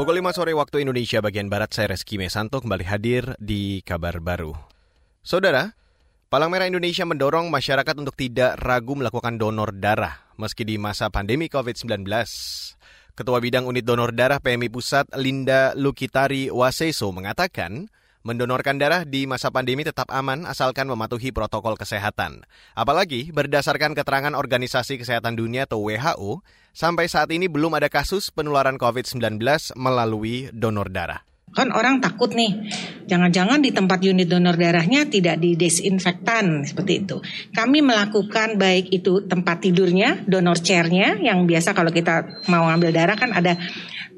Pukul 5 sore waktu Indonesia bagian Barat, saya Reski Mesanto kembali hadir di kabar baru. Saudara, Palang Merah Indonesia mendorong masyarakat untuk tidak ragu melakukan donor darah meski di masa pandemi COVID-19. Ketua Bidang Unit Donor Darah PMI Pusat Linda Lukitari Waseso mengatakan, Mendonorkan darah di masa pandemi tetap aman asalkan mematuhi protokol kesehatan. Apalagi berdasarkan keterangan Organisasi Kesehatan Dunia atau WHO, sampai saat ini belum ada kasus penularan COVID-19 melalui donor darah. Kan orang takut nih, jangan-jangan di tempat unit donor darahnya tidak didesinfektan seperti itu. Kami melakukan baik itu tempat tidurnya, donor chairnya, yang biasa kalau kita mau ambil darah kan ada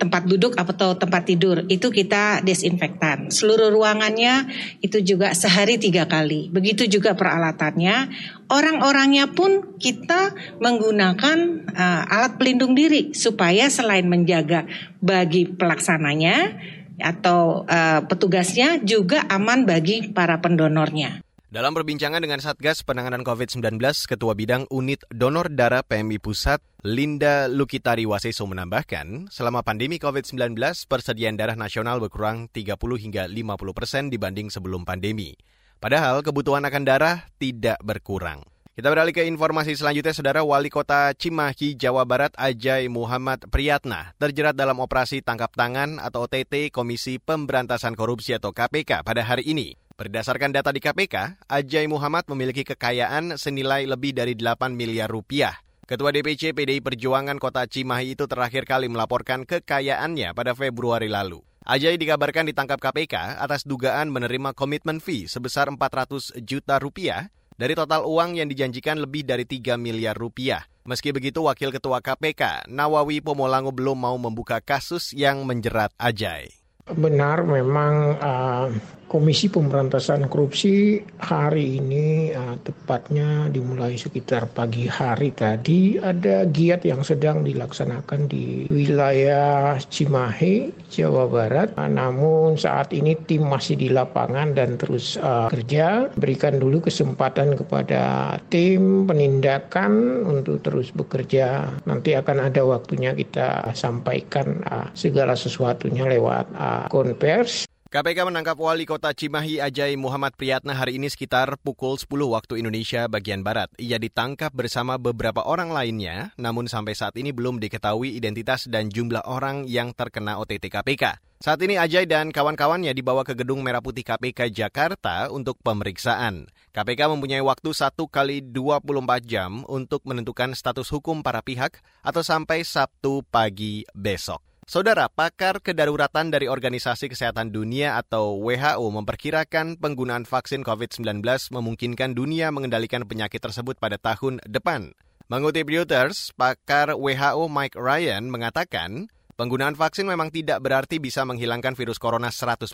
tempat duduk atau tempat tidur itu kita desinfektan. Seluruh ruangannya itu juga sehari tiga kali. Begitu juga peralatannya. Orang-orangnya pun kita menggunakan uh, alat pelindung diri supaya selain menjaga bagi pelaksananya atau uh, petugasnya juga aman bagi para pendonornya. Dalam perbincangan dengan Satgas Penanganan COVID-19, Ketua Bidang Unit Donor Darah PMI Pusat, Linda Lukitari Waseso menambahkan, selama pandemi COVID-19, persediaan darah nasional berkurang 30 hingga 50 persen dibanding sebelum pandemi. Padahal kebutuhan akan darah tidak berkurang. Kita beralih ke informasi selanjutnya, Saudara Wali Kota Cimahi, Jawa Barat, Ajay Muhammad Priyatna, terjerat dalam operasi tangkap tangan atau OTT Komisi Pemberantasan Korupsi atau KPK pada hari ini. Berdasarkan data di KPK, Ajay Muhammad memiliki kekayaan senilai lebih dari 8 miliar rupiah. Ketua DPC PDI Perjuangan Kota Cimahi itu terakhir kali melaporkan kekayaannya pada Februari lalu. Ajay dikabarkan ditangkap KPK atas dugaan menerima komitmen fee sebesar 400 juta rupiah dari total uang yang dijanjikan lebih dari 3 miliar rupiah. Meski begitu, Wakil Ketua KPK, Nawawi Pomolango belum mau membuka kasus yang menjerat Ajay. Benar memang uh, Komisi Pemberantasan Korupsi hari ini uh, tepatnya dimulai sekitar pagi hari tadi ada giat yang sedang dilaksanakan di wilayah Cimahi, Jawa Barat. Uh, namun saat ini tim masih di lapangan dan terus uh, kerja. Berikan dulu kesempatan kepada tim penindakan untuk terus bekerja. Nanti akan ada waktunya kita sampaikan uh, segala sesuatunya lewat uh, konvers. KPK menangkap wali kota Cimahi Ajay Muhammad Priyatna hari ini sekitar pukul 10 waktu Indonesia bagian Barat. Ia ditangkap bersama beberapa orang lainnya, namun sampai saat ini belum diketahui identitas dan jumlah orang yang terkena OTT KPK. Saat ini Ajay dan kawan-kawannya dibawa ke Gedung Merah Putih KPK Jakarta untuk pemeriksaan. KPK mempunyai waktu 1 kali 24 jam untuk menentukan status hukum para pihak atau sampai Sabtu pagi besok. Saudara, pakar kedaruratan dari Organisasi Kesehatan Dunia atau WHO memperkirakan penggunaan vaksin COVID-19 memungkinkan dunia mengendalikan penyakit tersebut pada tahun depan. Mengutip Reuters, pakar WHO Mike Ryan mengatakan, penggunaan vaksin memang tidak berarti bisa menghilangkan virus corona 100%.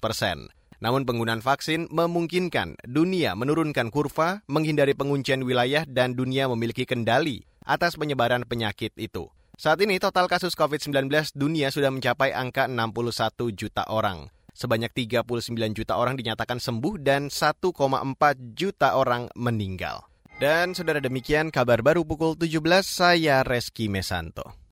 Namun penggunaan vaksin memungkinkan dunia menurunkan kurva, menghindari penguncian wilayah dan dunia memiliki kendali atas penyebaran penyakit itu. Saat ini total kasus COVID-19 dunia sudah mencapai angka 61 juta orang. Sebanyak 39 juta orang dinyatakan sembuh dan 1,4 juta orang meninggal. Dan saudara demikian kabar baru pukul 17, saya Reski Mesanto.